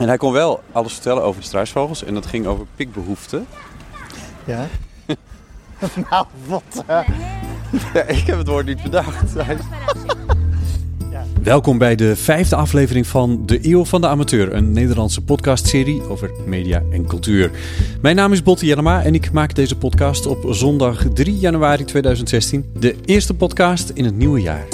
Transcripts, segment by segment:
En hij kon wel alles vertellen over struisvogels en dat ging over pikbehoeften. Ja? nou, wat? eh. Ja, ik heb het woord niet bedacht. Welkom bij de vijfde aflevering van De Eeuw van de Amateur, een Nederlandse podcastserie over media en cultuur. Mijn naam is Botte Jellema en ik maak deze podcast op zondag 3 januari 2016, de eerste podcast in het nieuwe jaar.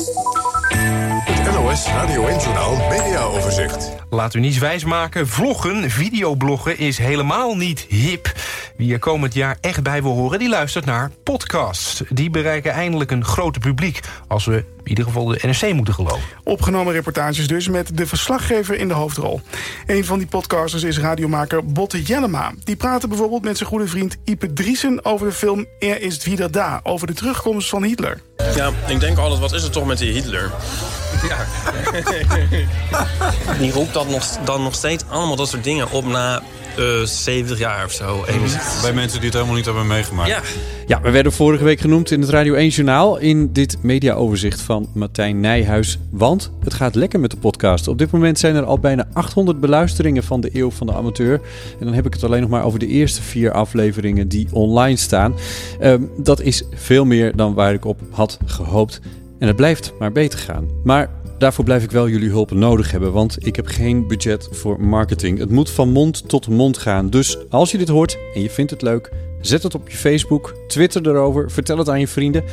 NOS Radio 1 Journaal Media Overzicht. Laat u niets wijsmaken, vloggen, videobloggen is helemaal niet hip. Wie er komend jaar echt bij wil horen, die luistert naar podcasts. Die bereiken eindelijk een groter publiek, als we in ieder geval de NRC moeten geloven. Opgenomen reportages dus met de verslaggever in de hoofdrol. Een van die podcasters is radiomaker Botte Jellema. Die praatte bijvoorbeeld met zijn goede vriend Ipe Driesen... over de film Er is wieder da, over de terugkomst van Hitler. Ja, ik denk altijd, wat is er toch met die Hitler? Ja. die roept dat nog, dan nog steeds allemaal dat soort dingen op na eh 70 jaar of zo. 71. Bij mensen die het helemaal niet hebben meegemaakt. Ja. Ja, we werden vorige week genoemd in het Radio 1 Journaal in dit mediaoverzicht van Martijn Nijhuis. Want het gaat lekker met de podcast. Op dit moment zijn er al bijna 800 beluisteringen van de Eeuw van de Amateur. En dan heb ik het alleen nog maar over de eerste vier afleveringen die online staan. Ehm, dat is veel meer dan waar ik op had gehoopt. En het blijft maar beter gaan. Maar Daarvoor blijf ik wel jullie hulp nodig hebben, want ik heb geen budget voor marketing. Het moet van mond tot mond gaan. Dus als je dit hoort en je vindt het leuk, zet het op je Facebook, twitter erover, vertel het aan je vrienden.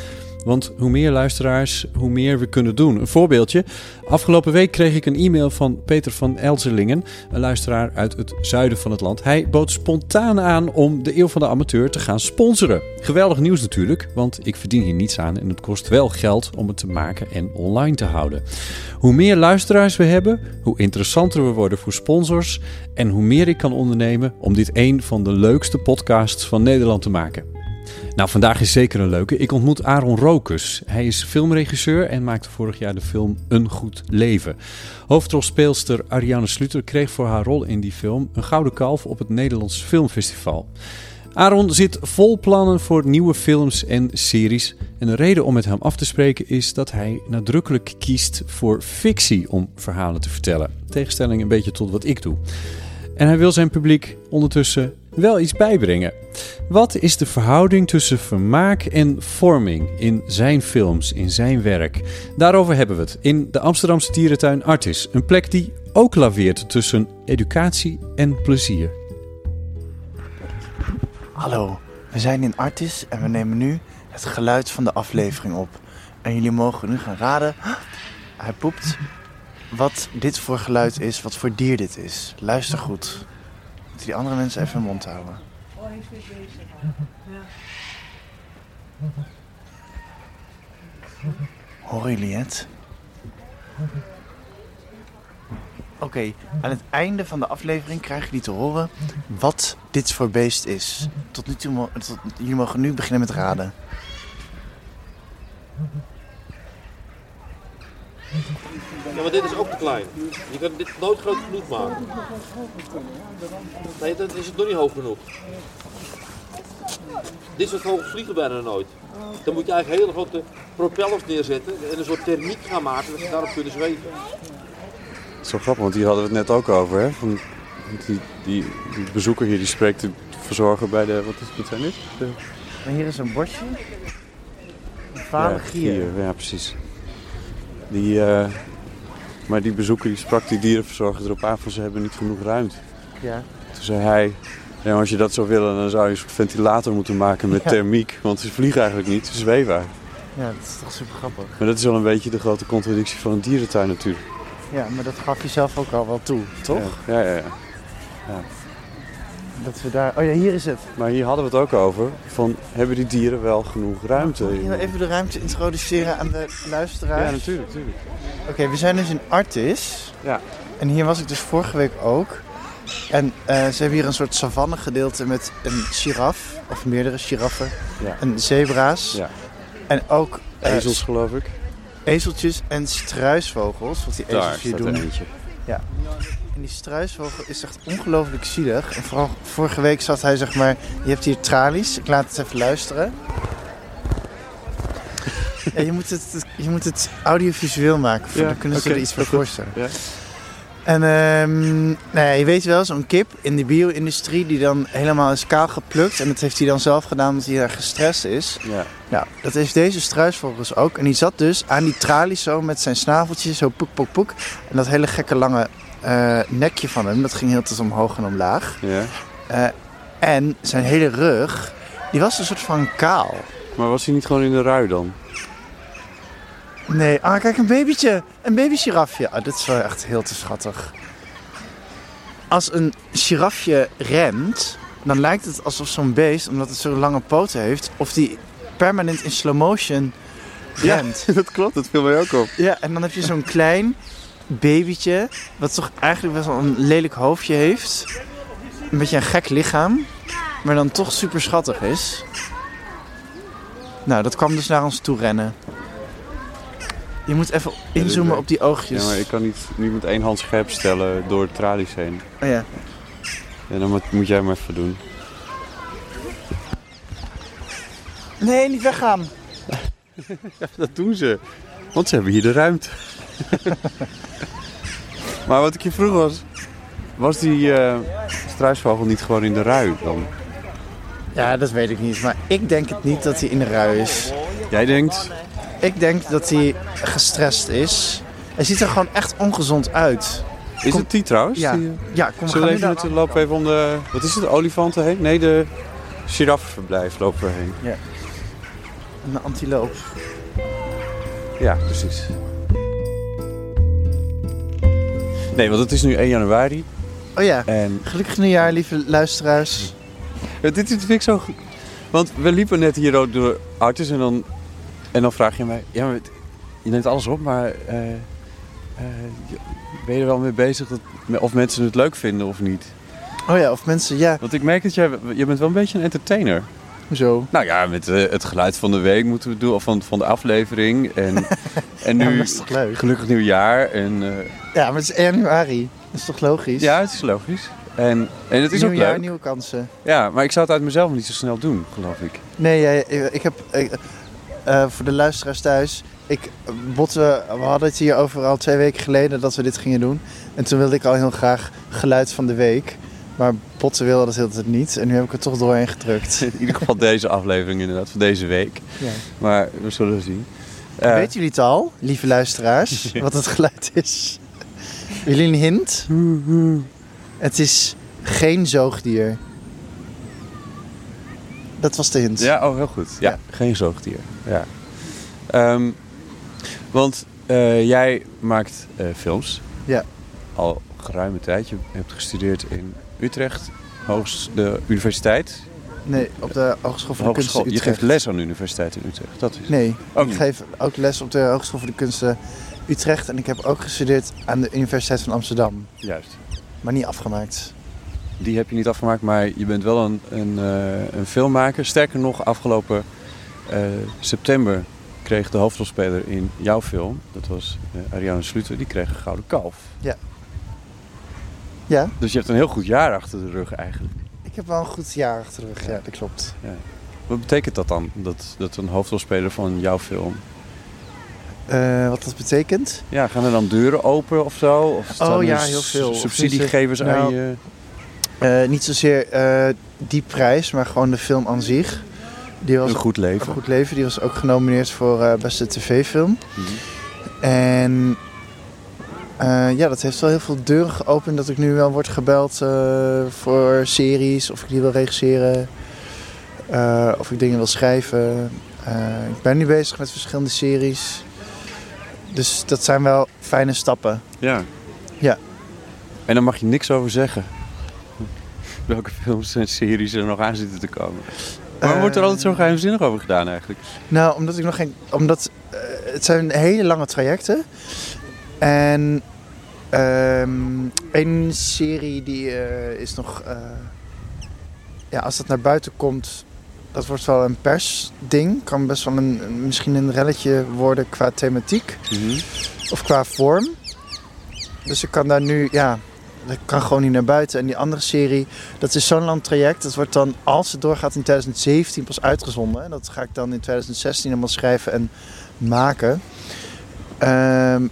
Want hoe meer luisteraars, hoe meer we kunnen doen. Een voorbeeldje. Afgelopen week kreeg ik een e-mail van Peter van Elzelingen, een luisteraar uit het zuiden van het land. Hij bood spontaan aan om de Eeuw van de Amateur te gaan sponsoren. Geweldig nieuws natuurlijk, want ik verdien hier niets aan en het kost wel geld om het te maken en online te houden. Hoe meer luisteraars we hebben, hoe interessanter we worden voor sponsors en hoe meer ik kan ondernemen om dit een van de leukste podcasts van Nederland te maken. Nou, vandaag is zeker een leuke. Ik ontmoet Aaron Rokus. Hij is filmregisseur en maakte vorig jaar de film Een Goed Leven. Hoofdrolspeelster Ariane Sluter kreeg voor haar rol in die film een gouden kalf op het Nederlands Filmfestival. Aaron zit vol plannen voor nieuwe films en series. En de reden om met hem af te spreken is dat hij nadrukkelijk kiest voor fictie om verhalen te vertellen. Tegenstelling een beetje tot wat ik doe. En hij wil zijn publiek ondertussen wel iets bijbrengen. Wat is de verhouding tussen vermaak en vorming in zijn films, in zijn werk? Daarover hebben we het in de Amsterdamse dierentuin Artis. Een plek die ook laveert tussen educatie en plezier. Hallo, we zijn in Artis en we nemen nu het geluid van de aflevering op. En jullie mogen nu gaan raden, hij poept, wat dit voor geluid is, wat voor dier dit is. Luister goed. Moeten die andere mensen even hun mond houden. Horen jullie het? Oké, aan het einde van de aflevering krijgen jullie te horen wat dit voor beest is. Tot nu toe, tot, jullie mogen nu beginnen met raden. Ja, maar dit is ook te klein. Je kan dit nooit groot genoeg maken. Nee, dan is het nog niet hoog genoeg. Dit soort vogels vliegen bijna nooit. Dan moet je eigenlijk hele grote propellers neerzetten en een soort thermiek gaan maken dat ze daarop kunnen zweven. Zo grappig, want hier hadden we het net ook over. Hè? Van die, die, die bezoeker hier die spreekt de verzorger bij de. Wat, is, wat zijn dit? De, En hier is een bordje. Een vale ja, gier. gier, Ja, precies. Die, eh, Maar die bezoeker die sprak die dierenverzorger erop aan van ze hebben niet genoeg ruimte. Ja. Toen zei hij, ja, als je dat zou willen, dan zou je een soort ventilator moeten maken met Ja. thermiek. Want ze vliegen eigenlijk niet, ze zweven. Ja, dat is toch super grappig. Maar dat is wel een beetje de grote contradictie van een dierentuin natuurlijk. Ja, maar dat gaf je zelf ook al wel toe, toch? Ja, ja, ja. ja. Dat we daar... Oh ja, hier is het. Maar hier hadden we het ook over, van hebben die dieren wel genoeg ruimte? Wil je even de ruimte introduceren aan de luisteraars? Ja, natuurlijk, natuurlijk. Oké, we zijn dus in Artis. Ja. En hier was ik dus vorige week ook. En eh, ze hebben hier een soort savanne gedeelte met een giraf, of meerdere giraffen. Ja. En zebra's. Ja. En ook... eh, Ezels geloof ik. Ezeltjes en struisvogels. Want die Daar ezels hier doen. eentje. Ja. En die struisvogel is echt ongelooflijk zielig. En vooral vorige week zat hij zeg maar... Je hebt hier tralies. Ik laat het even luisteren. Ja, je, moet het, je moet het audiovisueel maken. voor- Ja, dan kunnen ze er iets goed. voorstellen. Ja. En nou ja, je weet wel, zo'n kip in de bio-industrie die dan helemaal is kaal geplukt. En dat heeft hij dan zelf gedaan omdat hij daar gestrest is. Ja. Nou, dat heeft deze struisvogels ook. En die zat dus aan die tralies zo met zijn snaveltje, zo poek, poek, poek. En dat hele gekke lange eh, nekje van hem, dat ging heel tijd omhoog en omlaag. Ja. Eh, en zijn hele rug, die was een soort van kaal. Maar was hij niet gewoon in de rui dan? Nee, ah kijk, een babytje. Een babygirafje. Ah, dit is wel echt heel te schattig. Als een girafje remt, dan lijkt het alsof zo'n beest, omdat het zo lange poten heeft, of die permanent in slow motion remt. dat klopt, dat viel mij ook op. Ja, en dan heb je zo'n klein babytje, wat toch eigenlijk best wel een lelijk hoofdje heeft. Een beetje een gek lichaam, maar dan toch super schattig is. Nou, dat kwam dus naar ons toe rennen. Je moet even inzoomen op die oogjes. Ja, maar ik kan niet, niet met één hand scherp stellen door de tralies heen. Oh ja. Ja, dan moet, moet jij maar even doen. Nee, niet weggaan. Dat doen ze. Want ze hebben hier de ruimte. maar wat ik je vroeg was... Was die eh, struisvogel niet gewoon in de rui dan? Ja, dat weet ik niet. Maar ik denk het niet dat hij in de rui is. Jij denkt... Ik denk dat hij gestrest is. Hij ziet er gewoon echt ongezond uit. Is Kom- het die trouwens? Ja, Die, eh, ja kom, Zullen we even lopen even om de... Wat is het? De olifanten heen? Nee, de giraffenverblijf lopen we heen. Ja. Een antiloop. Ja, precies. Nee, want het is nu 1 januari. Oh ja, En gelukkig nieuwjaar, lieve luisteraars. Ja, dit, vind ik zo goed. Want we liepen net hier ook door Artis en dan, en dan vraag je mij... Ja, maar het- je neemt alles op, maar eh, eh, ben je er wel mee bezig dat, of mensen het leuk vinden of niet? Oh ja, of mensen, ja. Want ik merk dat jij... Je bent wel een beetje een entertainer. Hoezo? Nou ja, met eh, het geluid van de week moeten we doen, of van, van de aflevering. En, en Ja, nu is toch leuk? gelukkig nieuwjaar. En, eh, Ja, maar het is 1 januari. Dat is toch logisch? ja, het is logisch. En, en het is Nieuw ook jaar, leuk. nieuwe kansen. Ja, maar ik zou het uit mezelf niet zo snel doen, geloof ik. Nee, ja, ik heb... eh, voor de luisteraars thuis... Ik, Botte, we hadden het hier over al twee weken geleden dat we dit gingen doen. En toen wilde ik al heel graag geluid van de week. Maar Botte wilde dat heel tijd niet. En nu heb ik het toch doorheen gedrukt. In ieder geval deze aflevering inderdaad, van deze week. Ja. Maar we zullen zien. Eh, Weten jullie het al, lieve luisteraars, wat het geluid is? Jullie een hint? Het is geen zoogdier. Dat was de hint. Ja, oh heel goed. Ja, Ja. geen zoogdier. Ja. Ehm, want eh, jij maakt eh, films. Ja. Al geruime tijd. Je hebt gestudeerd in Utrecht, hoogst, de universiteit. Nee, op de Hogeschool voor de Kunsten Hogeschool. Je Utrecht. geeft les aan de universiteit in Utrecht. Dat is Nee, ik niet. geef ook les op de Hogeschool voor de Kunsten Utrecht. En ik heb ook gestudeerd aan de Universiteit van Amsterdam. Juist. Maar niet afgemaakt. Die heb je niet afgemaakt, maar je bent wel een, een, eh, een filmmaker. Sterker nog, afgelopen eh, september kreeg de hoofdrolspeler in jouw film, dat was eh, Ariane Sluter, die kreeg een gouden kalf. Ja. Ja, Dus je hebt een heel goed jaar achter de rug eigenlijk. ik heb wel een goed jaar achter de rug. Ja, dat klopt. Ja. Wat betekent dat dan, dat, dat een hoofdrolspeler van jouw film... Eh, wat dat betekent? Ja, gaan er dan deuren open of zo? Of Oh ja, heel veel. Subsidiegevers aan nou, je... Eh, niet zozeer eh, die prijs, maar gewoon de film aan zich. Die was Een goed leven. Een goed leven. Die was ook genomineerd voor beste tv-film. Mhm. En Eh, ja, dat heeft wel heel veel deuren geopend dat ik nu wel word gebeld eh, voor series, of ik die wil regisseren, eh, of ik dingen wil schrijven. Ik ben nu bezig met verschillende series. Dus dat zijn wel fijne stappen. Ja. Ja. En daar mag je niks over zeggen. Welke films en series er nog aan zitten te komen. Waarom wordt er altijd zo geheimzinnig over gedaan eigenlijk? Nou, omdat ik nog geen. Omdat het zijn hele lange trajecten. En ehm een serie die eh, is nog. eh, ja, als dat naar buiten komt, dat wordt wel een persding. Kan best wel een, misschien een relletje worden qua thematiek of qua vorm. Dus ik kan daar nu, ja, dat kan gewoon niet naar buiten. En die andere serie, dat is zo'n lang traject. Dat wordt dan, als het doorgaat, in 2017 pas uitgezonden. En dat ga ik dan in 2016 helemaal schrijven en maken. Ehm,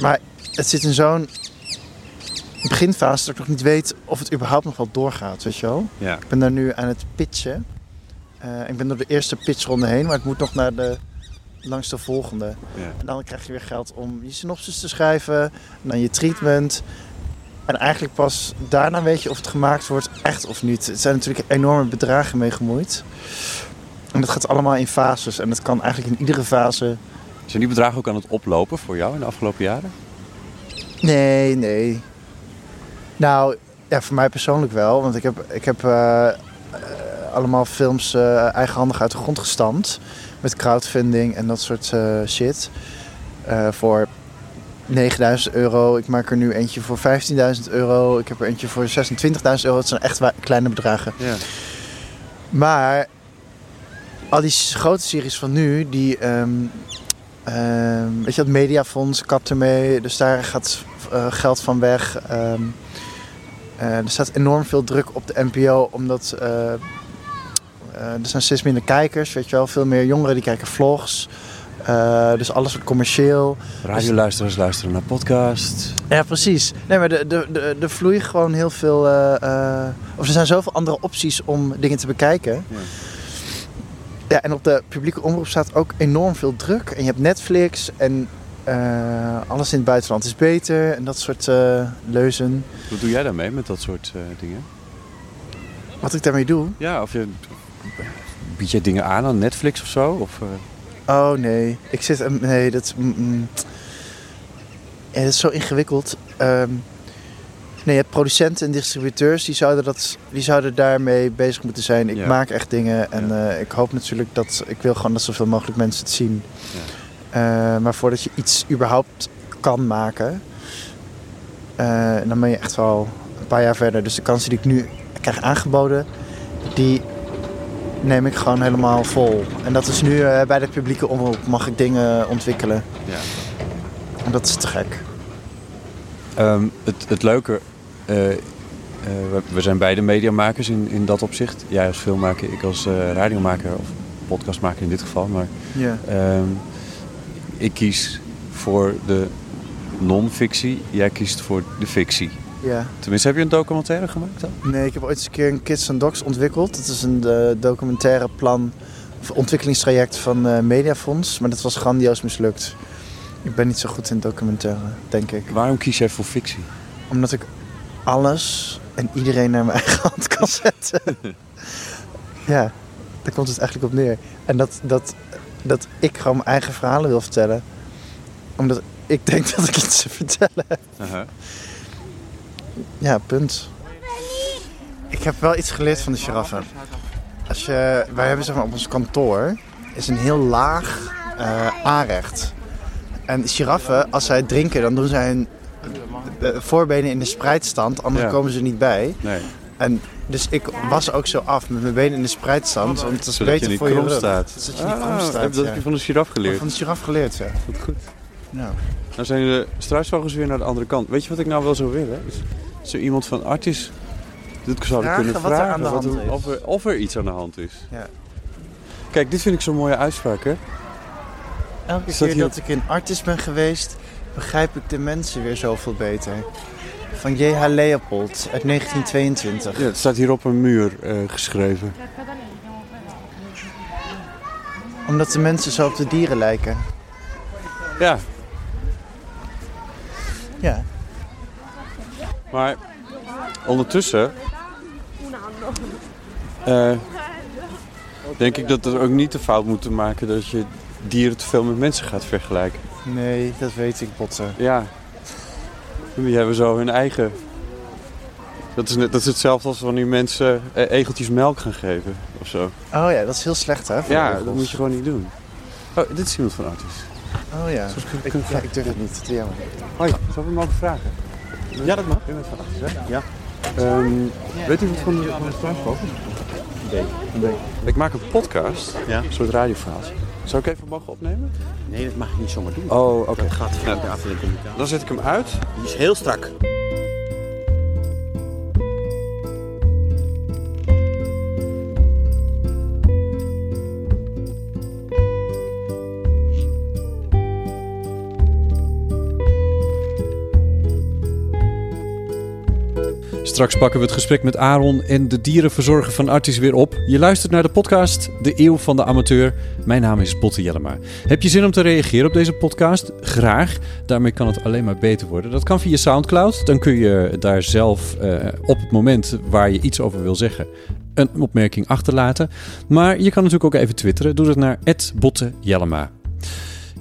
maar het zit in zo'n beginfase dat ik nog niet weet of het überhaupt nog wel doorgaat, weet je wel. Ja. Ik ben daar nu aan het pitchen. Eh, ik ben door de eerste pitchronde heen, maar ik moet nog naar de langs de volgende. Ja. En dan krijg je weer geld om je synopsis te schrijven, en dan je treatment. En eigenlijk pas daarna weet je of het gemaakt wordt, echt of niet. Er zijn natuurlijk enorme bedragen mee gemoeid. En dat gaat allemaal in fases. En dat kan eigenlijk in iedere fase. Zijn die bedragen ook aan het oplopen voor jou in de afgelopen jaren? Nee, nee. Nou, ja, voor mij persoonlijk wel. Want ik heb, ik heb eh, eh, allemaal films eh, eigenhandig uit de grond gestampt. Met crowdfunding en dat soort shit. Voor 9000 euro. Ik maak er nu eentje voor 15.000 euro. Ik heb er eentje voor 26.000 euro. Het zijn echt kleine bedragen. Ja. Maar al die grote series van nu, die. ehm, ehm, weet je, het Mediafonds kapt ermee. Dus daar gaat eh, geld van weg. Ehm, eh, er staat enorm veel druk op de NPO, omdat. eh, eh, er zijn steeds minder kijkers, weet je wel. Veel meer jongeren die kijken vlogs. Eh, dus alles wordt commercieel. Radioluisteraars luisteren naar podcast. Ja, precies. Nee, maar er de, de, de vloeien gewoon heel veel. eh, eh, of er zijn zoveel andere opties om dingen te bekijken. Ja. Ja, en op de publieke omroep staat ook enorm veel druk. En je hebt Netflix en eh, alles in het buitenland is beter. En dat soort eh, leuzen. Wat doe jij daarmee met dat soort eh, dingen? Wat ik daarmee doe? Ja, of je bied je dingen aan aan Netflix of zo? Of, Oh nee, ik zit. Nee, dat is. mm, mm. ja, dat is zo ingewikkeld. Ehm, nee, je hebt producenten en distributeurs die zouden, dat, die zouden daarmee bezig moeten zijn. Ik Ja. maak echt dingen en eh, ik hoop natuurlijk dat. Ik wil gewoon dat zoveel mogelijk mensen het zien. Eh, maar voordat je iets überhaupt kan maken, eh, dan ben je echt wel een paar jaar verder. Dus de kansen die ik nu krijg aangeboden, die neem ik gewoon helemaal vol. En dat is nu eh, bij de publieke omroep mag ik dingen ontwikkelen. Ja. En dat is te gek. Ehm, het, het leuke, we, we zijn beide mediamakers in, in dat opzicht. Jij als filmmaker, ik als eh, radiomaker of podcastmaker in dit geval. Maar Ja. ehm, ik kies voor de non-fictie, jij kiest voor de fictie. Ja. Tenminste, heb je een documentaire gemaakt dan? Nee, ik heb ooit eens een keer een Kids and Dogs ontwikkeld. Dat is een eh, documentaire plan, of ontwikkelingstraject van eh, Mediafonds. Maar dat was grandioos mislukt. Ik ben niet zo goed in documentaire, denk ik. Waarom kies jij voor fictie? Omdat ik alles en iedereen naar mijn eigen hand kan zetten. ja, daar komt het eigenlijk op neer. En dat, dat, dat ik gewoon mijn eigen verhalen wil vertellen. Omdat ik denk dat ik iets te vertellen heb. Ja, punt. Ik heb wel iets geleerd van de giraffe. Als je, wij hebben zeg maar op ons kantoor is een heel laag eh, aanrecht. En giraffen, als zij drinken, dan doen zij hun voorbenen in de spreidstand, anders Ja. komen ze niet bij. Nee. En dus ik was ook zo af met mijn benen in de spreidstand, want het is Zodat beter voor je rug. staat. Zodat je niet Ah, krom staat, heb- dat heb je van de giraf geleerd. Van de giraf geleerd, ja. Goed, goed. Nou. Nou zijn de struisvogels weer naar de andere kant. Weet je wat ik nou wel zou willen? Zo iemand van Artis zouden Vragen kunnen wat er vragen. aan de hand er- is. of, er, of er iets aan de hand is. Ja. Kijk, dit vind ik zo'n mooie uitspraak, hè? Elke Staat keer dat ik in Artis ben geweest, begrijp ik de mensen weer zoveel beter. Van J.H. Leopold uit 1922. Ja, het staat hier op een muur eh, geschreven. Omdat de mensen zo op de dieren lijken. Ja. Ja. Maar ondertussen eh, denk ik dat we ook niet de fout moeten maken dat je dieren te veel met mensen gaat vergelijken. Nee, dat weet ik, Botte. Ja. Die hebben zo hun eigen... Dat is, net, dat is hetzelfde als wanneer mensen eh, egeltjes melk gaan geven of zo. Oh ja, dat is heel slecht hè? Ja, dat moet je gewoon niet doen. Oh, dit is iemand van Artis. Oh ja, Zoals ik, ja, ik durf het niet. Te jammer. Hoi, zou ik hem mogen vragen? Ja, dat mag. U bent van Artis, hè? Ja. Ehm, weet u wat van de, van de nee. Ik maak een podcast, Ja. een soort radioverhaal. Zou ik even mogen opnemen? Nee, dat mag je niet zomaar doen. Oh, oké. Dat gaat de afdeling communicatie. Dan zet ik hem uit. Die is heel strak. Straks pakken we het gesprek met Aaron en de dierenverzorger van Artis weer op. Je luistert naar de podcast De Eeuw van de Amateur. Mijn naam is Botte Jellema. Heb je zin om te reageren op deze podcast? Graag. Daarmee kan het alleen maar beter worden. Dat kan via Soundcloud. Dan kun je daar zelf eh, op het moment waar je iets over wil zeggen een opmerking achterlaten. Maar je kan natuurlijk ook even twitteren. Doe dat naar Botte Jellema.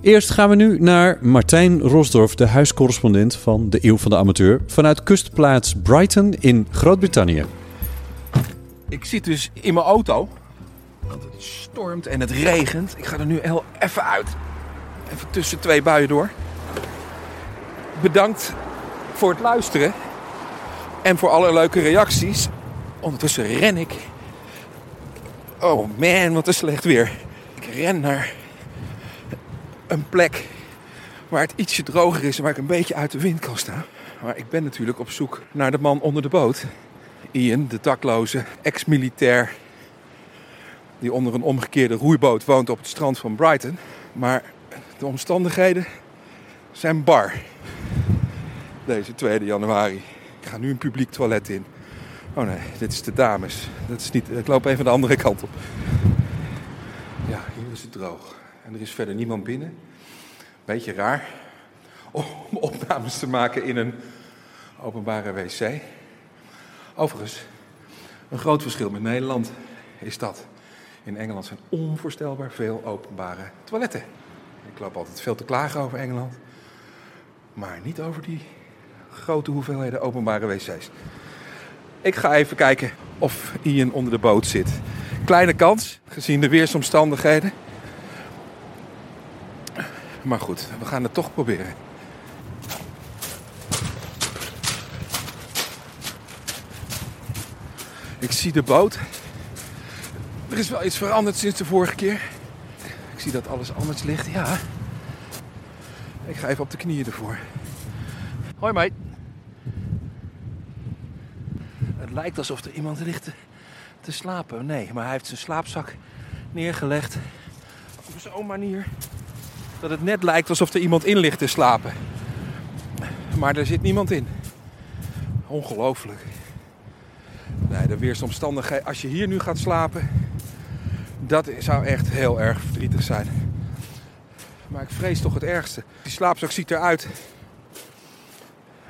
Eerst gaan we nu naar Martijn Rosdorf, de huiscorrespondent van de Eeuw van de Amateur, vanuit kustplaats Brighton in Groot-Brittannië. Ik zit dus in mijn auto. Want het stormt en het regent. Ik ga er nu heel even uit. Even tussen twee buien door. Bedankt voor het luisteren. En voor alle leuke reacties. Ondertussen ren ik. Oh man, wat een slecht weer. Ik ren naar een plek waar het ietsje droger is en waar ik een beetje uit de wind kan staan. Maar ik ben natuurlijk op zoek naar de man onder de boot. Ian, de dakloze ex-militair die onder een omgekeerde roeiboot woont op het strand van Brighton. Maar de omstandigheden zijn bar. Deze 2 januari. Ik ga nu een publiek toilet in. Oh nee, dit is de dames. Dat is niet, ik loop even de andere kant op. Ja, hier is het droog. En er is verder niemand binnen. Beetje raar om opnames te maken in een openbare wc. Overigens, een groot verschil met Nederland is dat. In Engeland zijn onvoorstelbaar veel openbare toiletten. Ik loop altijd veel te klagen over Engeland. Maar niet over die grote hoeveelheden openbare wc's. Ik ga even kijken of Ian onder de boot zit. Kleine kans, gezien de weersomstandigheden. Maar goed, we gaan het toch proberen. Ik zie de boot. Er is wel iets veranderd sinds de vorige keer. Ik zie dat alles anders ligt, ja. Ik ga even op de knieën ervoor. Hoi, mate. Het lijkt alsof er iemand ligt te slapen. Nee, maar hij heeft zijn slaapzak neergelegd op zo'n manier dat het net lijkt alsof er iemand in ligt te slapen. Maar er zit niemand in. Ongelooflijk. Nee, de weersomstandigheden. Als je hier nu gaat slapen, dat zou echt heel erg verdrietig zijn. Maar ik vrees toch het ergste. Die slaapzak ziet eruit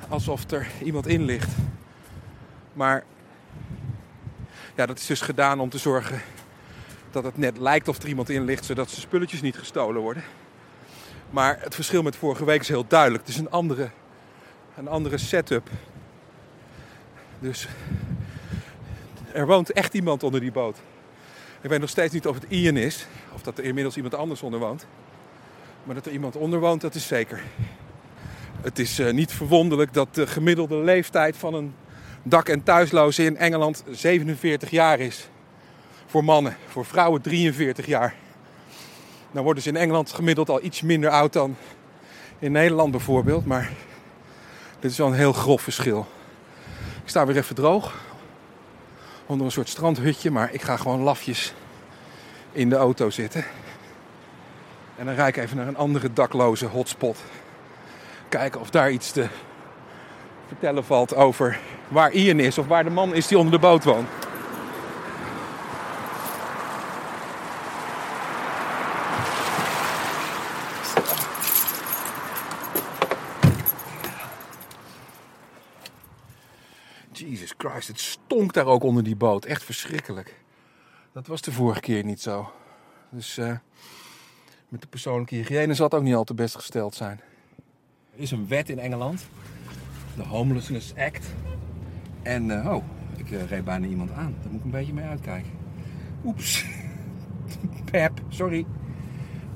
alsof er iemand in ligt. Maar ja, dat is dus gedaan om te zorgen dat het net lijkt of er iemand in ligt, zodat zijn spulletjes niet gestolen worden. Maar het verschil met vorige week is heel duidelijk. Het is een andere, een andere setup. Dus er woont echt iemand onder die boot. Ik weet nog steeds niet of het Ian is, of dat er inmiddels iemand anders onder woont. Maar dat er iemand onder woont, dat is zeker. Het is eh, niet verwonderlijk dat de gemiddelde leeftijd van een dak- en thuisloze in Engeland 47 jaar is. Voor mannen, voor vrouwen 43 jaar. Nou worden ze in Engeland gemiddeld al iets minder oud dan in Nederland bijvoorbeeld. Maar dit is wel een heel grof verschil. Ik sta weer even droog. Onder een soort strandhutje. Maar ik ga gewoon lafjes in de auto zitten. En dan rijd ik even naar een andere dakloze hotspot. Kijken of daar iets te vertellen valt over waar Ian is. Of waar de man is die onder de boot woont. Stonk daar ook onder die boot. Echt verschrikkelijk. Dat was de vorige keer niet zo. Dus eh, met de persoonlijke hygiëne zal het ook niet al te best gesteld zijn. Er is een wet in Engeland. De Homelessness Act. En, eh, oh, ik eh, reed bijna iemand aan. Daar moet ik een beetje mee uitkijken. Oeps. Pep, sorry.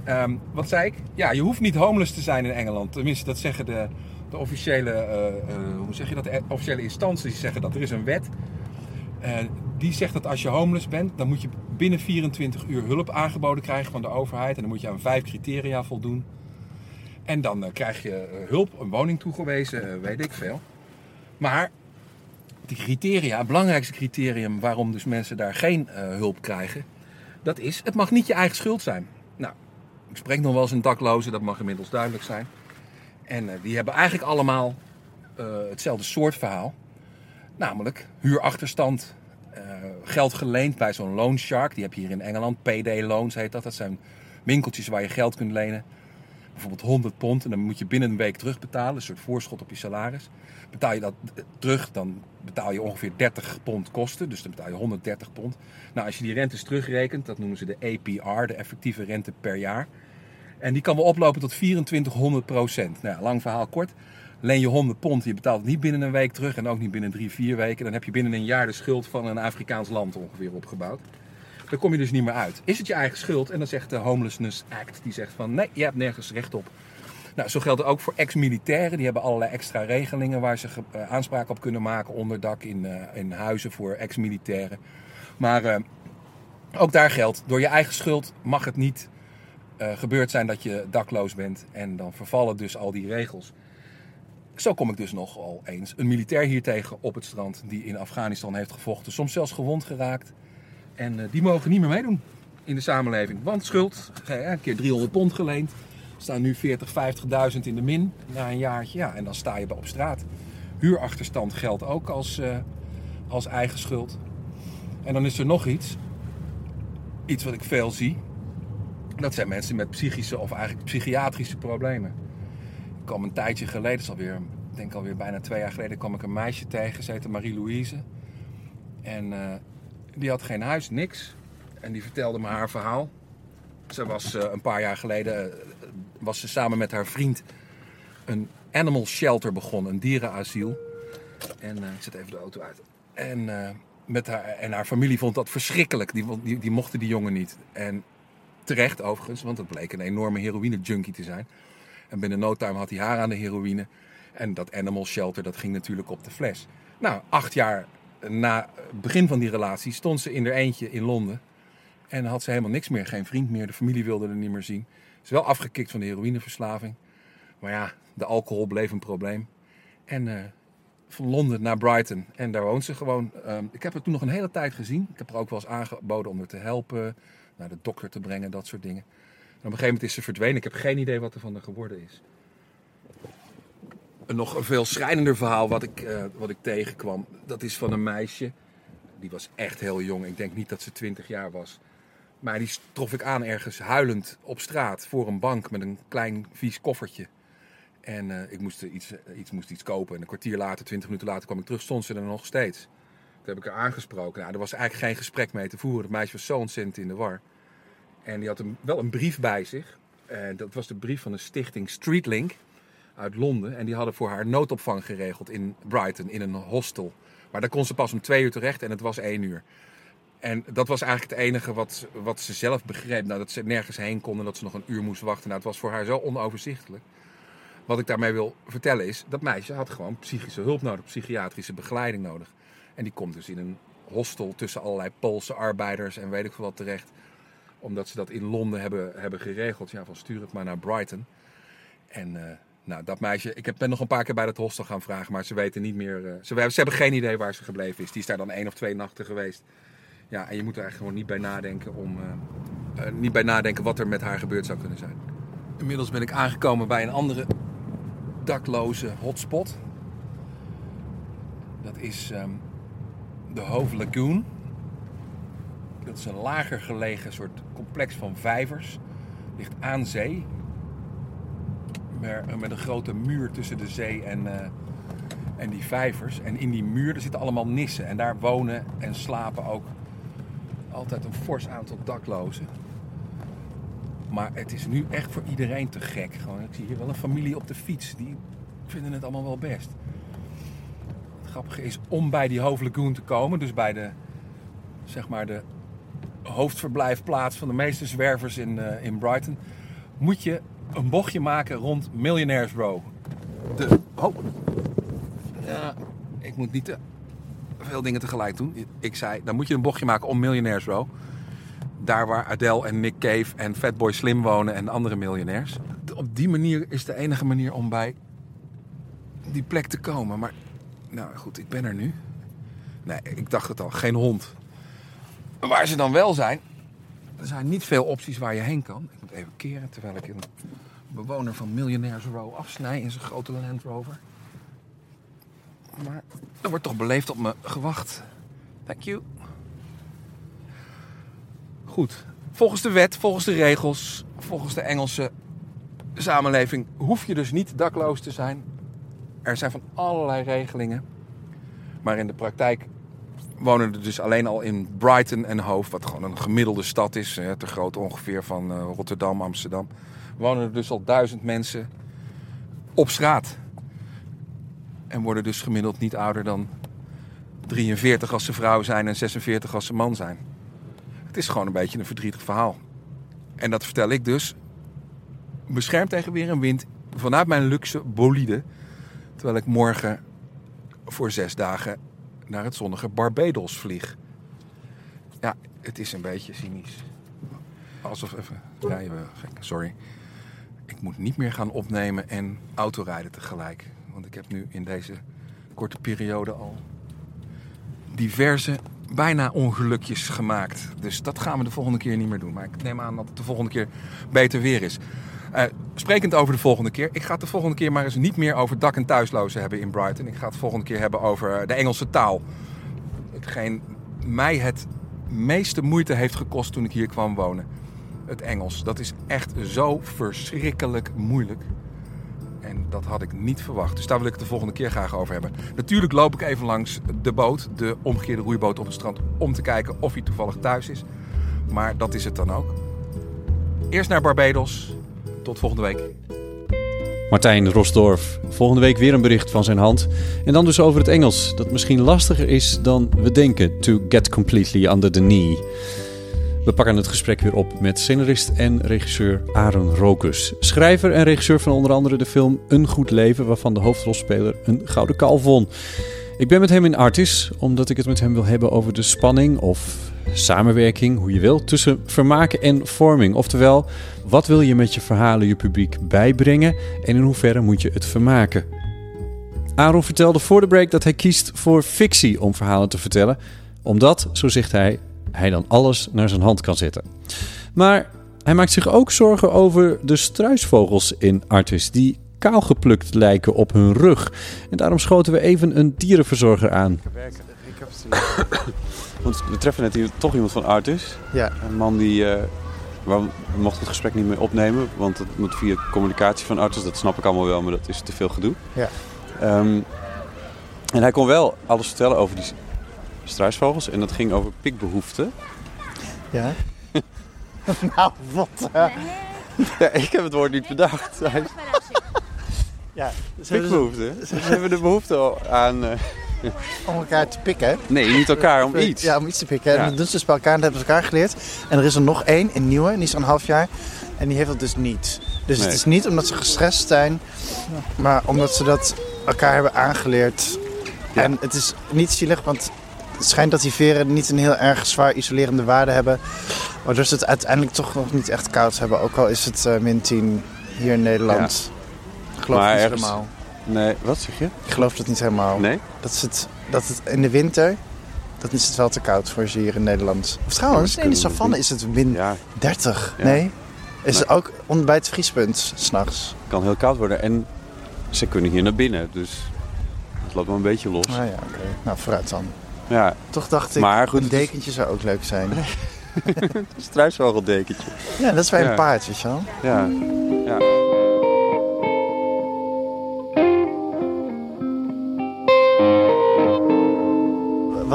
Ehm, wat zei ik? Ja, je hoeft niet homeless te zijn in Engeland. Tenminste, dat zeggen de, de officiële, eh, eh, hoe zeg je dat? De officiële instanties zeggen dat. Er is een wet. Eh, die zegt dat als je homeless bent, dan moet je binnen 24 uur hulp aangeboden krijgen van de overheid. En dan moet je aan vijf criteria voldoen. En dan eh, krijg je eh, hulp, een woning toegewezen, weet ik veel. Maar die criteria, het belangrijkste criterium waarom dus mensen daar geen hulp krijgen, dat is, het mag niet je eigen schuld zijn. Nou, ik spreek nog wel eens een dakloze, dat mag inmiddels duidelijk zijn. En die hebben eigenlijk allemaal hetzelfde soort verhaal. Namelijk huurachterstand, eh, geld geleend bij zo'n loan shark. Die heb je hier in Engeland. PD loans heet dat. Dat zijn winkeltjes waar je geld kunt lenen. Bijvoorbeeld 100 pond. En dan moet je binnen een week terugbetalen. Een soort voorschot op je salaris. Betaal je dat eh, terug, dan betaal je ongeveer 30 pond kosten. Dus dan betaal je 130 pond. Nou, als je die rentes terugrekent, dat noemen ze de APR, de effectieve rente per jaar. En die kan wel oplopen tot 2400 procent. Nou, lang verhaal kort. Leen je 100 pond, je betaalt het niet binnen een week terug en ook niet binnen drie, vier weken. Dan heb je binnen een jaar de schuld van een Afrikaans land ongeveer opgebouwd. Daar kom je dus niet meer uit. Is het je eigen schuld? En dan zegt de Homelessness Act, die zegt van nee, je hebt nergens recht op. Nou, zo geldt het ook voor ex-militairen. Die hebben allerlei extra regelingen waar ze eh, aanspraak op kunnen maken. Onderdak in, eh, in huizen voor ex-militairen. Maar eh, ook daar geldt, door je eigen schuld mag het niet gebeurd zijn dat je dakloos bent. En dan vervallen dus al die regels. Zo kom ik dus nogal eens een militair hier tegen op het strand die in Afghanistan heeft gevochten. Soms zelfs gewond geraakt. En eh, die mogen niet meer meedoen in de samenleving. Want schuld, eh, een keer 300 pond geleend. Staan nu 40, 50.000 in de min na een jaartje. Ja, en dan sta je op straat. Huurachterstand geldt ook als, eh, als eigen schuld. En dan is er nog iets. Iets wat ik veel zie. Dat zijn mensen met psychische of eigenlijk psychiatrische problemen. Kwam een tijdje geleden, dat is alweer, ik denk alweer bijna twee jaar geleden, kwam ik een meisje tegen. Ze heette Marie-Louise. En eh, die had geen huis, niks. En die vertelde me haar verhaal. Ze was eh, een paar jaar geleden, eh, was ze samen met haar vriend een animal shelter begonnen, een dierenasiel. En ik zet even de auto uit. En, met haar, en haar familie vond dat verschrikkelijk. Die, die, mochten die jongen niet. En terecht overigens, want het bleek een enorme heroïne-junkie te zijn. En binnen no time had hij haar aan de heroïne. En dat animal shelter, dat ging natuurlijk op de fles. Nou, acht jaar na het begin van die relatie stond ze in haar eentje in Londen. En had ze helemaal niks meer, geen vriend meer. De familie wilde er niet meer zien. Ze is wel afgekikt van de heroïneverslaving. Maar ja, de alcohol bleef een probleem. En eh, van Londen naar Brighton. En daar woont ze gewoon. Ehm, ik heb haar toen nog een hele tijd gezien. Ik heb haar ook wel eens aangeboden om haar te helpen. Naar de dokter te brengen, dat soort dingen. Op een gegeven moment is ze verdwenen. Ik heb geen idee wat er van haar geworden is. Een nog een veel schrijnender verhaal wat ik, eh, wat ik tegenkwam. Dat is van een meisje. Die was echt heel jong. Ik denk niet dat ze 20 jaar was. Maar die trof ik aan ergens huilend op straat voor een bank met een klein vies koffertje. En eh, ik moest iets, eh, iets, moest iets kopen. En een kwartier later, twintig minuten later kwam ik terug, stond ze er nog steeds. Toen heb ik haar aangesproken. Nou, er was eigenlijk geen gesprek mee te voeren. Het meisje was zo ontzettend in de war. En die had een, wel een brief bij zich. En dat was de brief van de stichting Streetlink uit Londen. En die hadden voor haar noodopvang geregeld in Brighton, in een hostel. Maar daar kon ze pas om twee uur terecht en het was één uur. En dat was eigenlijk het enige wat, wat ze zelf begreep. Nou, dat ze nergens heen kon en dat ze nog een uur moest wachten. Nou, het was voor haar zo onoverzichtelijk. Wat ik daarmee wil vertellen is, dat meisje had gewoon psychische hulp nodig, psychiatrische begeleiding nodig. En die komt dus in een hostel tussen allerlei Poolse arbeiders en weet ik veel wat terecht. Omdat ze dat in Londen hebben, hebben geregeld. Ja, van stuur het maar naar Brighton. En eh, nou, dat meisje, ik ben nog een paar keer bij dat hostel gaan vragen, maar ze weten niet meer. eh, ze, ze hebben geen idee waar ze gebleven is. Die is daar dan één of twee nachten geweest. Ja, en je moet er eigenlijk gewoon niet bij nadenken om. eh, niet bij nadenken wat er met haar gebeurd zou kunnen zijn. Inmiddels ben ik aangekomen bij een andere dakloze hotspot. Dat is ehm, de Hove Lagoon. Dat is een lager gelegen soort complex van vijvers. Ligt aan zee. Maar- Met een grote muur tussen de zee en, eh, En die vijvers. En in die muur er zitten allemaal nissen. En daar wonen en slapen ook altijd een fors aantal daklozen. Maar het is nu echt voor iedereen te gek. Gewoon, ik zie hier wel een familie op de fiets. Die vinden het allemaal wel best. Het grappige is om bij die Hove Lagoon te komen. Dus bij de, zeg maar de hoofdverblijfplaats van de meeste zwervers in, eh, in Brighton. Moet je een bochtje maken rond Millionaires Row. De, oh. Ja, ik moet niet te veel dingen tegelijk doen. Ik zei, dan moet je een bochtje maken om Millionaires Row. Daar waar Adele en Nick Cave en Fatboy Slim wonen en andere miljonairs. Op die manier is de enige manier om bij die plek te komen. Maar nou goed, ik ben er nu. Nee, ik dacht het al, geen hond. Waar ze dan wel zijn, er zijn niet veel opties waar je heen kan. Ik moet even keren terwijl ik een bewoner van Millionaires Row afsnij in zijn grote Land Rover. Maar er wordt toch beleefd op me gewacht. Thank you. Goed. Volgens de wet, volgens de regels, volgens de Engelse samenleving hoef je dus niet dakloos te zijn. Er zijn van allerlei regelingen. Maar in de praktijk wonen er dus alleen al in Brighton en Hove, wat gewoon een gemiddelde stad is, hè, te groot ongeveer van eh, Rotterdam, Amsterdam, wonen er dus al duizend mensen op straat. En worden dus gemiddeld niet ouder dan 43 als ze vrouw zijn en 46 als ze man zijn. Het is gewoon een beetje een verdrietig verhaal. En dat vertel ik dus, beschermd tegen weer en wind, vanuit mijn luxe bolide. Terwijl ik morgen voor zes dagen naar het zonnige Barbados vlieg. Ja, het is een beetje cynisch. Alsof even. Ja, je gek. Sorry. Ik moet niet meer gaan opnemen en autorijden tegelijk. Want ik heb nu in deze korte periode al diverse bijna ongelukjes gemaakt. Dus dat gaan we de volgende keer niet meer doen. Maar ik neem aan dat het de volgende keer beter weer is. Uh, sprekend over de volgende keer. Ik ga het de volgende keer maar eens niet meer over dak- en thuislozen hebben in Brighton. Ik ga het de volgende keer hebben over de Engelse taal. Hetgeen mij het meeste moeite heeft gekost toen ik hier kwam wonen. Het Engels. Dat is echt zo verschrikkelijk moeilijk. En dat had ik niet verwacht. Dus daar wil ik het de volgende keer graag over hebben. Natuurlijk loop ik even langs de boot, de omgekeerde roeiboot op het strand, om te kijken of hij toevallig thuis is. Maar dat is het dan ook. Eerst naar Barbados. Tot volgende week. Martijn Rosdorf. Volgende week weer een bericht van zijn hand. En dan dus over het Engels, dat misschien lastiger is dan we denken. To get completely under the knee. We pakken het gesprek weer op met scenarist en regisseur Aaron Rokus. Schrijver en regisseur van onder andere de film Een Goed Leven, waarvan de hoofdrolspeler een gouden kalf won. Ik ben met hem in Artis, omdat ik het met hem wil hebben over de spanning of samenwerking, hoe je wil, tussen vermaken en vorming. Oftewel, wat wil je met je verhalen je publiek bijbrengen en in hoeverre moet je het vermaken? Aaron vertelde voor de break dat hij kiest voor fictie om verhalen te vertellen, omdat, zo zegt hij, hij dan alles naar zijn hand kan zetten. Maar hij maakt zich ook zorgen over de struisvogels in Artis, die kaal geplukt lijken op hun rug. En daarom schoten we even een dierenverzorger aan. Ik heb het Want we treffen net hier toch iemand van Artis. Ja. Een man die... eh we mochten het gesprek niet meer opnemen, want het moet via communicatie van Artis. Dat snap ik allemaal wel, maar dat is te veel gedoe. Ja. Ehm, en hij kon wel alles vertellen over die struisvogels. En dat ging over pikbehoeften. Ja. nou, wat? eh. Ja, ik heb het woord niet bedacht. Ja, ze hebben- Pikbehoeften. Ze hebben de behoefte aan... eh, Om elkaar te pikken. Nee, niet elkaar, om iets. Ja, om iets te pikken. En Ja. dat doen ze dus bij elkaar en dat hebben ze elkaar geleerd. En er is er nog één, een nieuwe, die is al een half jaar. En die heeft dat dus niet. Dus Nee. het is niet omdat ze gestrest zijn, maar omdat ze dat elkaar hebben aangeleerd. En het is niet zielig, want het schijnt dat die veren niet een heel erg zwaar isolerende waarde hebben. Waardoor ze het uiteindelijk toch nog niet echt koud hebben. Ook al is het eh, min 10 hier in Nederland. Ik geloof niet ergens- helemaal. Nee, wat zeg je? Ik geloof dat niet helemaal. Nee? Dat, is het, dat het in de winter, dat is het wel te koud voor ze hier in Nederland. Of trouwens, in de savanne is het min 30. Ja. Nee? Is het ook onder bij het vriespunt, s'nachts. Het kan heel koud worden. En ze kunnen hier naar binnen, dus het loopt wel een beetje los. Ah ja, oké. Nou, vooruit dan. Ja. Toch dacht ik, Maar goed, een is- dekentje zou ook leuk zijn. Een struisvogeldekentje. Ja, dat is bij een paard, weet je wel. Ja. ja.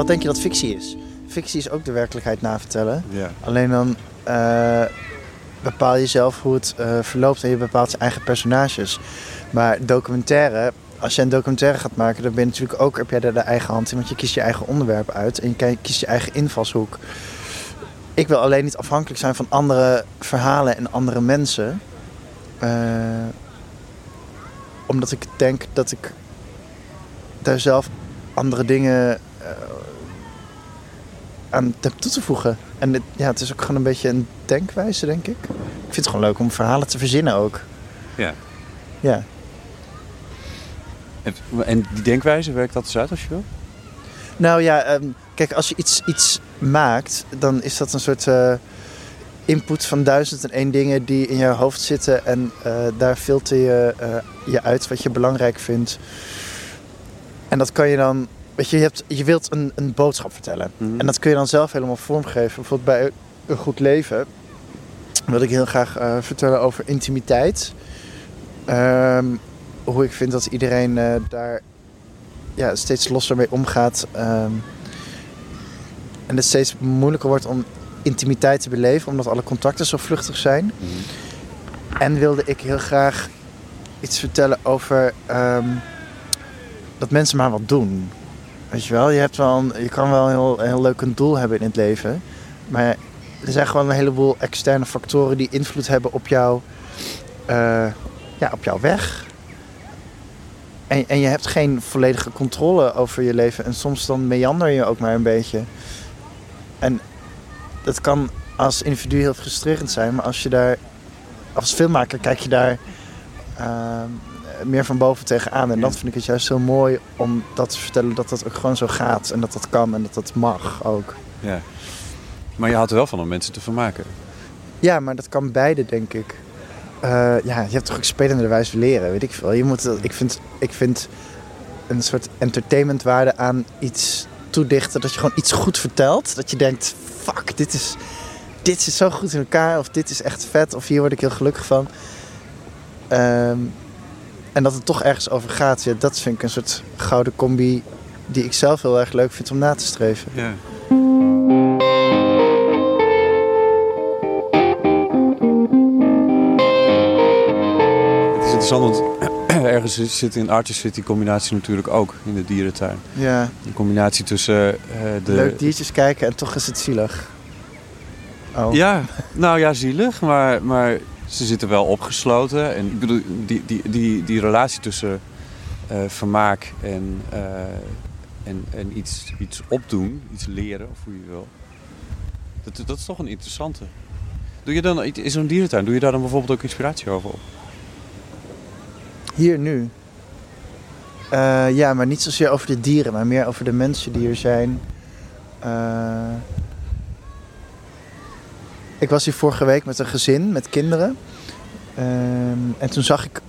Wat denk je dat fictie is? Fictie is ook de werkelijkheid navertellen. Ja. Alleen dan eh, bepaal je zelf hoe het eh, verloopt en je bepaalt je eigen personages. Maar documentaire, als je een documentaire gaat maken, dan ben je natuurlijk ook, heb jij daar de eigen hand in, want je kiest je eigen onderwerp uit en je ki- kiest je eigen invalshoek. Ik wil alleen niet afhankelijk zijn van andere verhalen en andere mensen. Eh, omdat ik denk dat ik daar zelf andere dingen aan heb toe te voegen. En het, ja, het is ook gewoon een beetje een denkwijze, denk ik. Ik vind het gewoon leuk om verhalen te verzinnen ook. Ja. Ja. En, en die denkwijze, werkt dat eens uit als je wil? Nou ja, ehm, kijk, als je iets, iets maakt, dan is dat een soort eh, input van duizend en één dingen die in je hoofd zitten. En eh, daar filter je eh, je uit wat je belangrijk vindt. En dat kan je dan, weet je, je, hebt, je wilt een, een boodschap vertellen. En dat kun je dan zelf helemaal vormgeven. Bijvoorbeeld bij Een Goed Leven wil ik heel graag eh, vertellen over intimiteit. Ehm, hoe ik vind dat iedereen eh, daar ja, steeds losser mee omgaat. ehm, en het steeds moeilijker wordt om intimiteit te beleven, omdat alle contacten zo vluchtig zijn. En wilde ik heel graag iets vertellen over ehm, dat mensen maar wat doen. Weet je wel, je, hebt wel je kan wel een heel, heel leuk een doel hebben in het leven. Maar er zijn gewoon een heleboel externe factoren die invloed hebben op, jou, eh, ja, op jouw weg. En, en je hebt geen volledige controle over je leven. En soms dan meander je ook maar een beetje. En dat kan als individu heel frustrerend zijn. Maar als je daar... Als filmmaker kijk je daar ehm, meer van boven tegenaan. En dat vind ik het juist heel mooi om dat te vertellen. Dat dat ook gewoon zo gaat. En dat dat kan en dat dat mag ook. Ja. Maar je houdt er wel van om mensen te vermaken. Ja, maar dat kan beide, denk ik. Eh, ja, je hebt toch ook spelende wijze leren, weet ik veel. Je moet, ik, vind, ik vind een soort entertainmentwaarde aan iets toedichten. Dat je gewoon iets goed vertelt. Dat je denkt, fuck, dit is, dit is zo goed in elkaar. Of dit is echt vet. Of hier word ik heel gelukkig van. Ehm, en dat het toch ergens over gaat. Ja, dat vind ik een soort gouden combi die ik zelf heel erg leuk vind om na te streven. Ja. Het is interessant, want ergens zit in Artist zit die combinatie natuurlijk ook in de dierentuin. Ja. De combinatie tussen eh, de... Leuk diertjes kijken en toch is het zielig. Oh. Ja, nou ja, zielig, maar, maar ze zitten wel opgesloten. En ik bedoel, die, die, die, die relatie tussen eh, vermaak en, eh, en, en iets, iets opdoen, iets leren, of hoe je wil. Dat, dat is toch een interessante. Doe je dan in zo'n dierentuin, doe je daar dan bijvoorbeeld ook inspiratie over op? Hier nu? Eh, ja, maar niet zozeer over de dieren, maar meer over de mensen die hier zijn. Ik was hier vorige week met een gezin, met kinderen. Ehm, en toen zag ik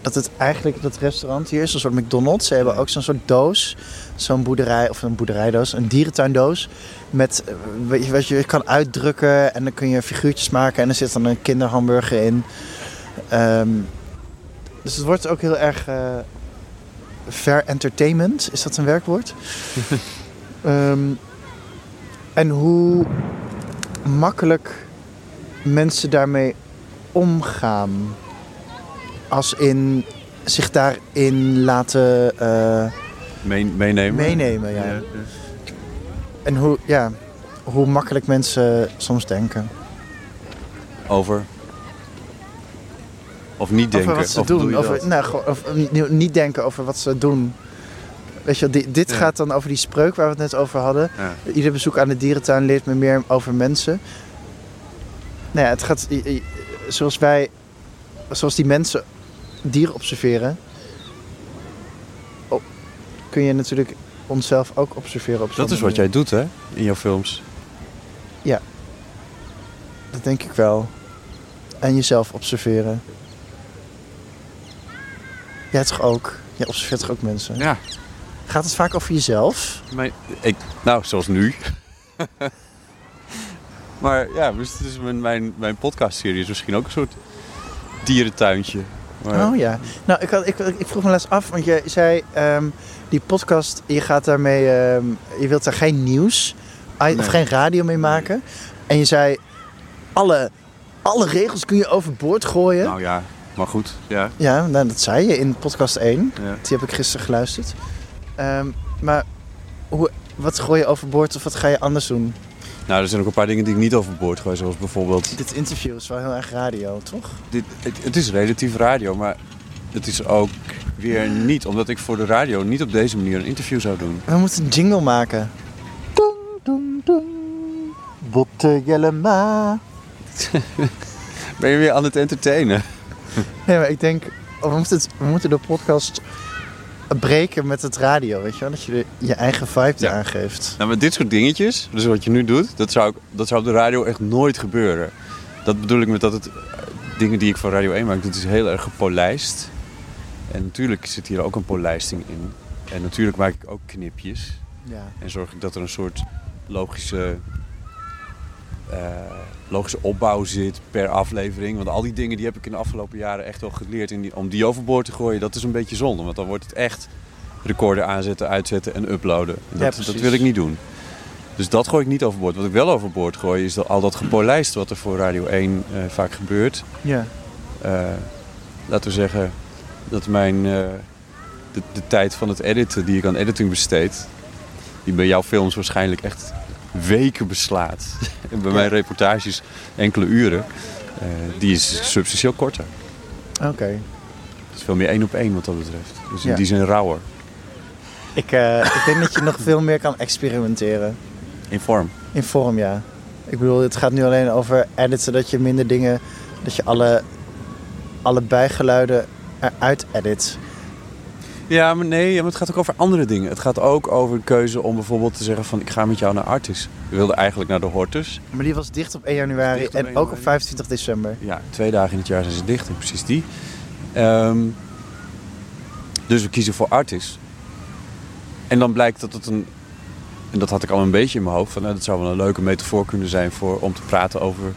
dat het eigenlijk dat restaurant hier is, een soort McDonald's. Ze hebben ook zo'n soort doos, zo'n boerderij, of een boerderijdoos, een dierentuindoos. Met eh, weet je, wat je kan uitdrukken en dan kun je figuurtjes maken en er zit dan een kinderhamburger in. Ehm, dus het wordt ook heel erg eh fair entertainment. Is dat een werkwoord? Ehm, en hoe makkelijk mensen daarmee omgaan. Als in zich daarin laten eh, Mee- meenemen? meenemen. Ja. En hoe, ja, hoe makkelijk mensen soms denken. Over? Of niet denken? Over wat ze of doen. Over, nou, of, niet- niet denken over wat ze doen. Weet je, dit Ja. gaat dan over die spreuk waar we het net over hadden. Ja. Ieder bezoek aan de dierentuin leert me meer over mensen. Nou ja, het gaat zoals wij, zoals die mensen dieren observeren, o- kun je natuurlijk onszelf ook observeren op Dat is wat jij doet, hè? In jouw films. Ja, dat denk ik wel. En jezelf observeren. Jij toch ook? Jij observeert toch ook mensen? Ja. Gaat het vaak over jezelf? Mijn, ik, nou, zoals nu. maar ja, dus is mijn, mijn, mijn podcastserie is misschien ook een soort dierentuintje. Maar- Oh ja. Nou, ik, had, ik, ik vroeg me laatst af, want je zei ehm, die podcast, je gaat daarmee, ehm, je wilt daar geen nieuws of geen radio mee maken. En je zei, alle, alle regels kun je overboord gooien. Nou ja, maar goed. Ja. Ja, nou, dat zei je in podcast 1. Ja. Die heb ik gisteren geluisterd. Ehm, maar hoe, wat gooi je overboord of wat ga je anders doen? Nou, er zijn ook een paar dingen die ik niet overboord gooi. Zoals bijvoorbeeld... Dit interview is wel heel erg radio, toch? Dit, het, het is relatief radio, maar het is ook weer niet. Omdat ik voor de radio niet op deze manier een interview zou doen. We moeten een jingle maken. Botte Jellema. Ben je weer aan het entertainen? Nee, maar ik denk, we moeten, het, we moeten de podcast breken met het radio, weet je wel? Dat je je eigen vibe eraan geeft. Nou, met dit soort dingetjes, dus wat je nu doet, dat zou, ik- dat zou op de radio echt nooit gebeuren. Dat bedoel ik met dat het eh, dingen die ik voor Radio 1 maak, dat is heel erg gepolijst. En natuurlijk zit hier ook een polijsting in. En natuurlijk maak ik ook knipjes. Ja. En zorg ik dat er een soort logische, logische opbouw zit per aflevering. Want al die dingen die heb ik in de afgelopen jaren echt wel geleerd. Die, om die overboord te gooien, dat is een beetje zonde. Want dan wordt het echt recorder aanzetten, uitzetten en uploaden. En Dat, dat wil ik niet doen. Dus dat gooi ik niet overboord. Wat ik wel overboord gooi, is dat, al dat gepolijst wat er voor Radio 1 eh, vaak gebeurt. Ja. Eh, laten we zeggen dat mijn, eh, de, de tijd van het editen die ik aan editing besteed, die bij jouw films waarschijnlijk echt weken beslaat. en bij mijn reportages enkele uren, eh, die is substantieel korter. Oké. Het is veel meer één op één wat dat betreft. Dus in Ja. die zin rauwer. Ik, eh, ik denk dat je nog veel meer kan experimenteren. In vorm. In vorm, ja. Ik bedoel, het gaat nu alleen over editen, dat je minder dingen, dat je alle, alle bijgeluiden eruit edit. Ja, maar nee, maar het gaat ook over andere dingen. Het gaat ook over de keuze om bijvoorbeeld te zeggen van ik ga met jou naar Artis. We wilden eigenlijk naar de Hortus. Maar die was dicht op 1 januari en 1 ook op 25 december. Ja, twee dagen in het jaar zijn ze dicht precies die. Ehm, dus we kiezen voor Artis. En dan blijkt dat het een... En dat had ik al een beetje in mijn hoofd. Van, nou, dat zou wel een leuke metafoor kunnen zijn voor, om te praten over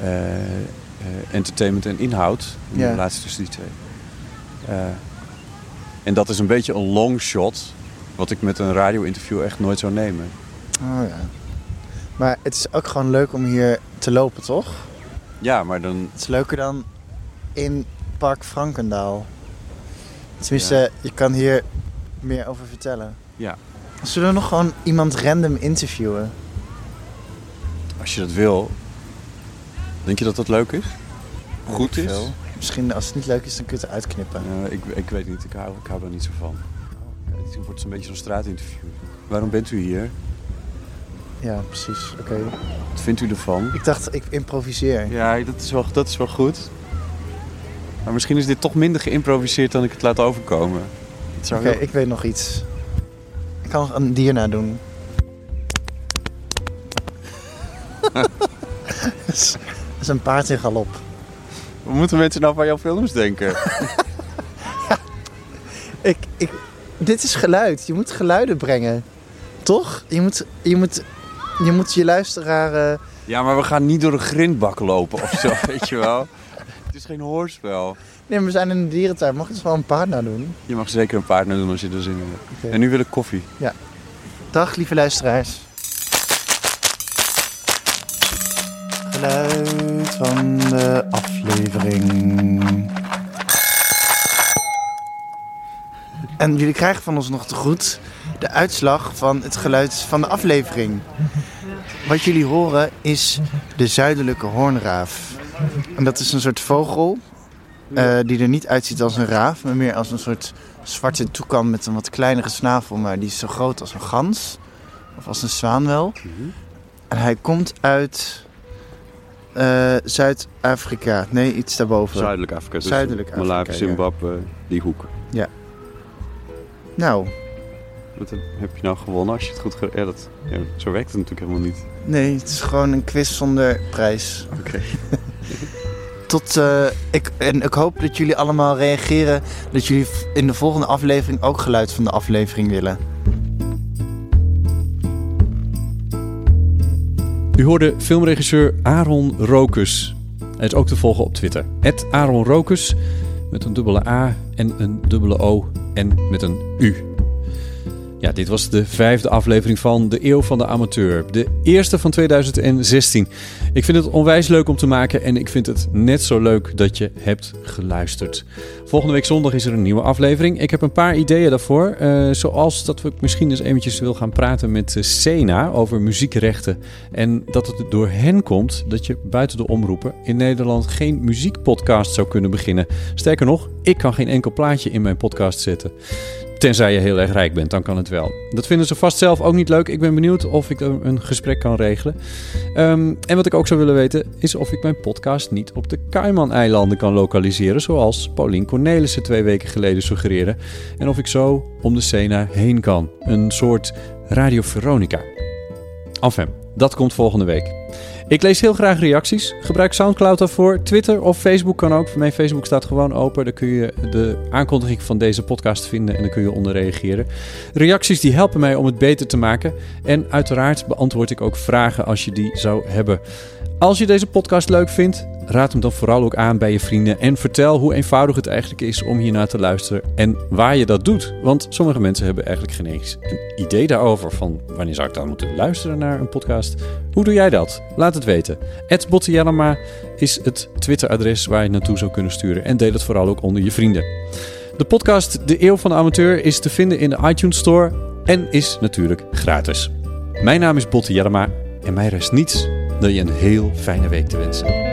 eh, eh, entertainment en inhoud. In Ja. de relatie tussen die twee. Eh, en dat is een beetje een long shot. Wat ik met een radio-interview echt nooit zou nemen. Oh ja. Maar het is ook gewoon leuk om hier te lopen, toch? Ja, maar dan... Het is leuker dan in Park Frankendaal. Tenminste, je kan hier meer over vertellen. Ja. Zullen we nog gewoon iemand random interviewen? Als je dat wil. Denk je dat dat leuk is? Goed is? Veel. Misschien als het niet leuk is, dan kun je het uitknippen. Ik, ik weet niet, ik hou, ik hou daar niet zo van. Het wordt een beetje zo'n straatinterview. Waarom bent u hier? Ja, precies. Oké. Wat vindt u ervan? Ik dacht, ik improviseer. Ja, dat is, wel, dat is wel goed. Maar misschien is dit toch minder geïmproviseerd dan ik het laat overkomen. Oké, heel- ik weet nog iets. Ik kan nog een dier nadoen. dat, is, dat is een paard in galop. Wat moeten mensen nou van jouw films denken? Ik, ik, dit is geluid. Je moet geluiden brengen. Toch? Je moet je, moet, je, moet je luisteraar... eh, ja, maar we gaan niet door een grindbak lopen of zo, weet je wel. Het is geen hoorspel. Nee, maar we zijn in een dierentuin. Mag ik dus wel een paard nadoen? Je mag zeker een paard doen als je er zin in hebt. En nu wil ik koffie. Ja. Dag, lieve luisteraars. Geluid van de aflevering. En jullie krijgen van ons nog te goed de uitslag van het geluid van de aflevering. Wat jullie horen is de zuidelijke hoornraaf. En dat is een soort vogel eh, die er niet uitziet als een raaf, maar meer als een soort zwarte toekan met een wat kleinere snavel, maar die is zo groot als een gans. Of als een zwaan wel. En hij komt uit eh, Zuid-Afrika. Nee, iets daarboven. Zuidelijk Afrika. Dus Zuidelijk Afrika. Malawi, ja. Zimbabwe, die hoek. Ja. Nou, Wat heb je nou gewonnen als je het goed? Ja, zo werkt het natuurlijk helemaal niet. nee, het is gewoon een quiz zonder prijs. Oké. Tot, eh, ik, en ik hoop dat jullie allemaal reageren. Dat jullie in de volgende aflevering ook geluid van de aflevering willen. U hoorde filmregisseur Aaron Rokus. Hij is ook te volgen op Twitter. Aaron Rokus. met een dubbele A en een dubbele O en met een U. Ja, dit was de vijfde aflevering van De Eeuw van de Amateur. De eerste van 2016. Ik vind het onwijs leuk om te maken en ik vind het net zo leuk dat je hebt geluisterd. Volgende week zondag is er een nieuwe aflevering. Ik heb een paar ideeën daarvoor. Uh, zoals dat we misschien eens eventjes wil gaan praten met uh, Sena over muziekrechten. En dat het door hen komt dat je buiten de omroepen in Nederland geen muziekpodcast zou kunnen beginnen. Sterker nog, ik kan geen enkel plaatje in mijn podcast zetten. Tenzij je heel erg rijk bent, dan kan het wel. Dat vinden ze vast zelf ook niet leuk. Ik ben benieuwd of ik een gesprek kan regelen. Um, en wat ik ook zou willen weten, is of ik mijn podcast niet op de Cayman-eilanden kan lokaliseren. Zoals Paulien Cornelissen twee weken geleden suggereerde. En of ik zo om de Sena heen kan. Een soort Radio Veronica. Enfin, dat komt volgende week. Ik lees heel graag reacties. Gebruik Soundcloud daarvoor. Twitter of Facebook kan ook. Mijn Facebook staat gewoon open. Daar kun je de aankondiging van deze podcast vinden en dan kun je onder reageren. Reacties die helpen mij om het beter te maken. En uiteraard beantwoord ik ook vragen als je die zou hebben. Als je deze podcast leuk vindt, raad hem dan vooral ook aan bij je vrienden en vertel hoe eenvoudig het eigenlijk is om hiernaar te luisteren en waar je dat doet. Want sommige mensen hebben eigenlijk geen eens een idee daarover van wanneer zou ik dan moeten luisteren naar een podcast. Hoe doe jij dat? Laat het weten. Ed is het Twitter-adres waar je naartoe zou kunnen sturen en deel het vooral ook onder je vrienden. De podcast De Eeuw van de Amateur is te vinden in de iTunes Store en is natuurlijk gratis. Mijn naam is Botte Jellema en mij rest niets dan je een heel fijne week te wensen.